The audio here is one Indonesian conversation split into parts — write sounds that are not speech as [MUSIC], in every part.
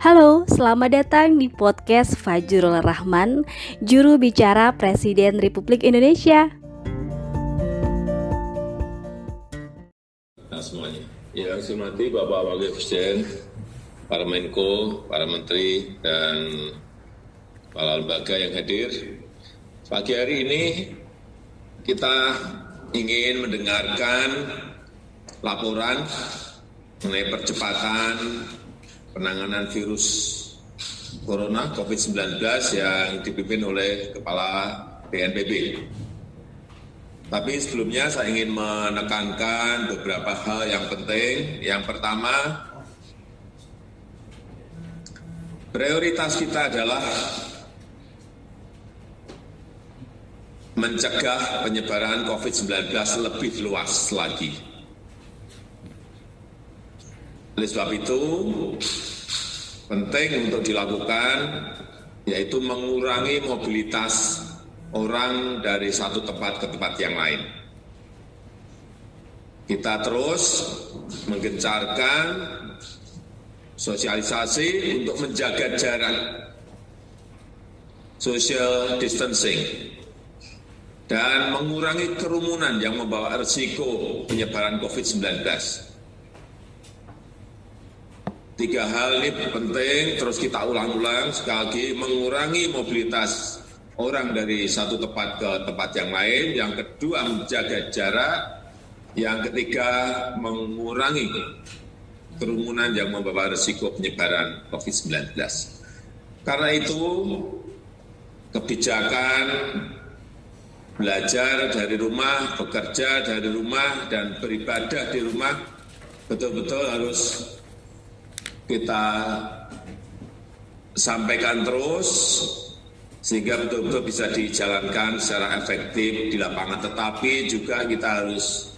Halo, selamat datang di podcast Fajrul Rahman, juru bicara Presiden Republik Indonesia. Nah semuanya, yang saya hormati Bapak Wakil Presiden, para Menko, para Menteri, dan kepala lembaga yang hadir. Pagi hari ini kita ingin mendengarkan laporan mengenai percepatan penanganan virus corona COVID-19 yang dipimpin oleh Kepala BNPB. Tapi sebelumnya saya ingin menekankan beberapa hal yang penting. Yang pertama, prioritas kita adalah mencegah penyebaran COVID-19 lebih luas lagi. Oleh sebab itu, penting untuk dilakukan yaitu mengurangi mobilitas orang dari satu tempat ke tempat yang lain. Kita terus menggencarkan sosialisasi untuk menjaga jarak social distancing dan mengurangi kerumunan yang membawa risiko penyebaran COVID-19. Tiga hal ini penting, terus kita ulang-ulang sekali lagi, mengurangi mobilitas orang dari satu tempat ke tempat yang lain. Yang kedua, menjaga jarak. Yang ketiga, mengurangi kerumunan yang membawa risiko penyebaran COVID-19. Karena itu, kebijakan belajar dari rumah, bekerja dari rumah, dan beribadah di rumah betul-betul harus kita sampaikan terus sehingga betul-betul bisa dijalankan secara efektif di lapangan. Tetapi juga kita harus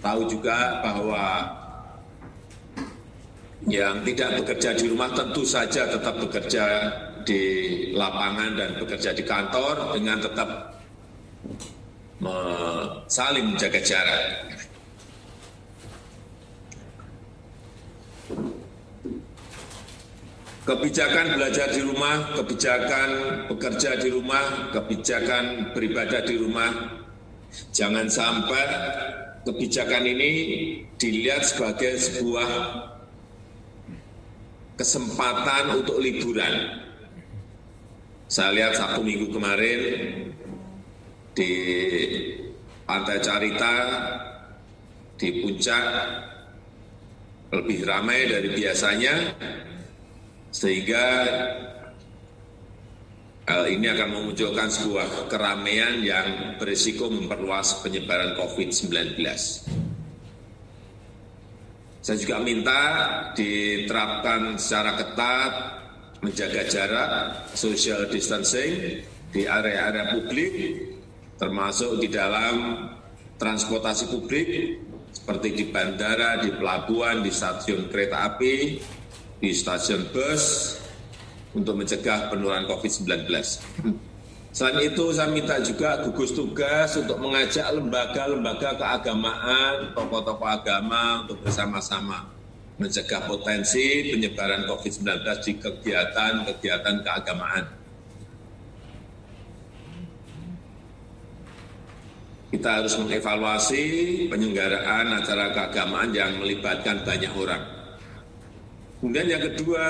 tahu juga bahwa yang tidak bekerja di rumah tentu saja tetap bekerja di lapangan dan bekerja di kantor dengan tetap saling menjaga jarak. Kebijakan belajar di rumah, kebijakan bekerja di rumah, kebijakan beribadah di rumah, jangan sampai kebijakan ini dilihat sebagai sebuah kesempatan untuk liburan. Saya lihat Sabtu Minggu kemarin di Pantai Carita, di puncak lebih ramai dari biasanya, sehingga hal ini akan memunculkan sebuah keramaian yang berisiko memperluas penyebaran COVID-19. Saya juga minta diterapkan secara ketat, menjaga jarak, social distancing di area-area publik, termasuk di dalam transportasi publik seperti di bandara, di pelabuhan, di stasiun kereta api, di stasiun bus untuk mencegah penularan COVID-19. Selain itu saya minta juga gugus tugas untuk mengajak lembaga-lembaga keagamaan, tokoh-tokoh agama untuk bersama-sama mencegah potensi penyebaran COVID-19 di kegiatan-kegiatan keagamaan. kita harus mengevaluasi penyelenggaraan acara keagamaan yang melibatkan banyak orang. Kemudian yang kedua,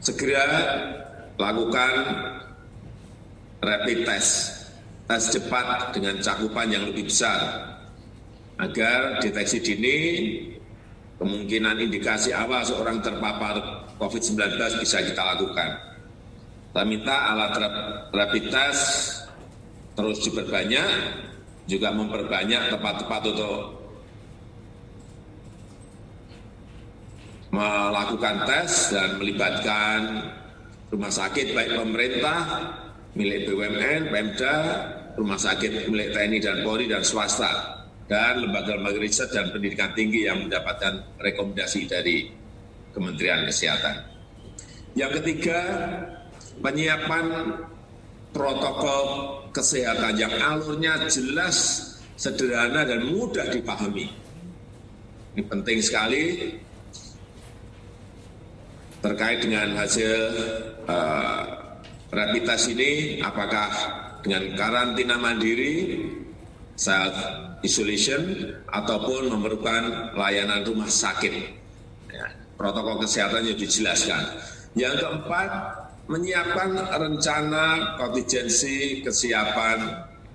segera lakukan rapid test, tes cepat dengan cakupan yang lebih besar, agar deteksi dini kemungkinan indikasi awal seorang terpapar COVID-19 bisa kita lakukan. Kita minta alat rapid test terus diperbanyak, juga memperbanyak tempat-tempat untuk melakukan tes dan melibatkan rumah sakit baik pemerintah, milik BUMN, Pemda, rumah sakit milik TNI dan Polri dan swasta, dan lembaga-lembaga riset dan pendidikan tinggi yang mendapatkan rekomendasi dari Kementerian Kesehatan. Yang ketiga, penyiapan protokol kesehatan yang alurnya jelas, sederhana, dan mudah dipahami. Ini penting sekali terkait dengan hasil uh, rapid test ini, apakah dengan karantina mandiri, self isolation, ataupun memerlukan layanan rumah sakit. Ya, protokol kesehatannya dijelaskan. Yang keempat, menyiapkan rencana kontingensi kesiapan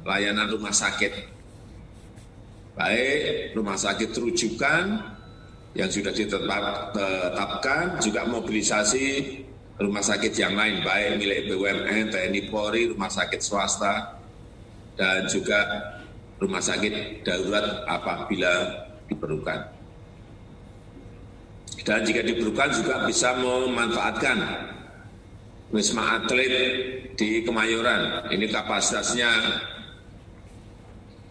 layanan rumah sakit. Baik rumah sakit rujukan yang sudah ditetapkan, juga mobilisasi rumah sakit yang lain, baik milik BUMN, TNI Polri, rumah sakit swasta, dan juga rumah sakit darurat apabila diperlukan. Dan jika diperlukan juga bisa memanfaatkan Wisma Atlet di Kemayoran. Ini kapasitasnya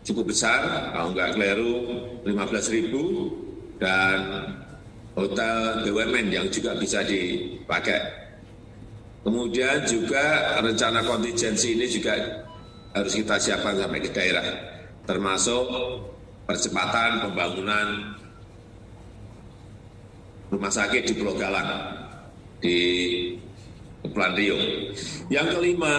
cukup besar, kalau nggak keliru 15 ribu, dan hotel BUMN yang juga bisa dipakai. Kemudian juga rencana kontingensi ini juga harus kita siapkan sampai ke daerah, termasuk percepatan pembangunan rumah sakit di Pulau Galang, di Kepulauan Riau. Yang kelima,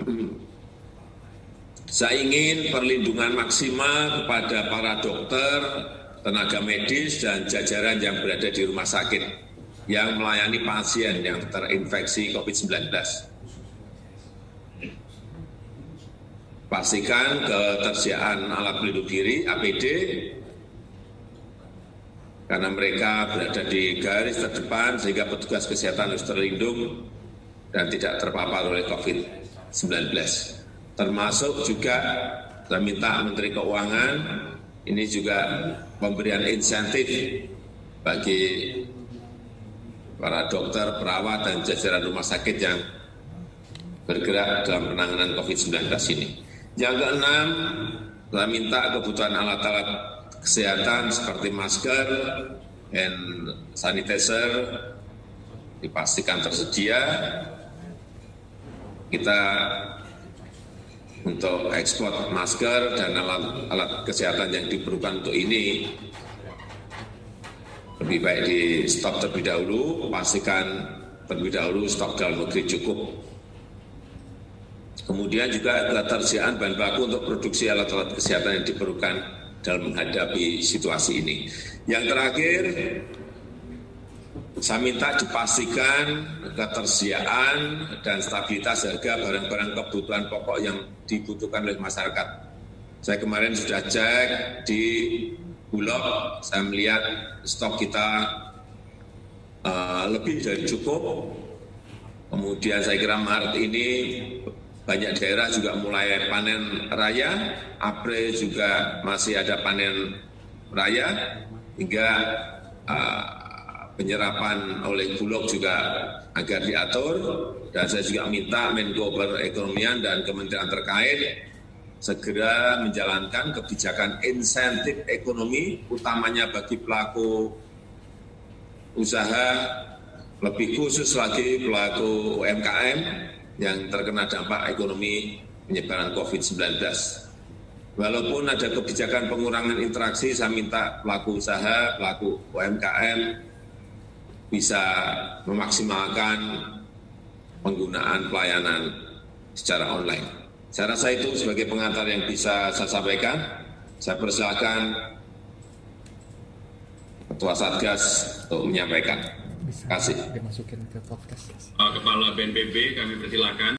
[CLEARS THROAT] saya ingin perlindungan maksimal kepada para dokter, tenaga medis, dan jajaran yang berada di rumah sakit yang melayani pasien yang terinfeksi COVID-19. Pastikan ketersediaan alat pelindung diri, APD, karena mereka berada di garis terdepan sehingga petugas kesehatan harus terlindung dan tidak terpapar oleh COVID-19 termasuk juga saya minta Menteri Keuangan ini juga pemberian insentif bagi para dokter, perawat, dan jajaran rumah sakit yang bergerak dalam penanganan COVID-19 ini. Yang keenam, saya minta kebutuhan alat-alat kesehatan seperti masker, hand sanitizer dipastikan tersedia. Kita untuk ekspor masker dan alat-alat kesehatan yang diperlukan untuk ini lebih baik di stop terlebih dahulu, pastikan terlebih dahulu stok dalam negeri cukup. Kemudian juga ketersediaan bahan baku untuk produksi alat-alat kesehatan yang diperlukan dalam menghadapi situasi ini. Yang terakhir, saya minta dipastikan ketersediaan dan stabilitas harga barang-barang kebutuhan pokok yang dibutuhkan oleh masyarakat. Saya kemarin sudah cek di Bulog, saya melihat stok kita uh, lebih dari cukup. Kemudian saya kira Maret ini banyak daerah juga mulai panen raya, April juga masih ada panen raya, hingga penyerapan oleh Bulog juga agar diatur dan saya juga minta Menko Perekonomian dan kementerian terkait segera menjalankan kebijakan insentif ekonomi utamanya bagi pelaku usaha lebih khusus lagi pelaku UMKM yang terkena dampak ekonomi penyebaran COVID-19. Walaupun ada kebijakan pengurangan interaksi, saya minta pelaku usaha, pelaku UMKM bisa memaksimalkan penggunaan pelayanan secara online. Saya rasa itu sebagai pengantar yang bisa saya sampaikan. Saya persilakan Ketua Satgas untuk menyampaikan. Terima kasih. Dimasukin ke podcast. Kepala BNPB kami persilakan.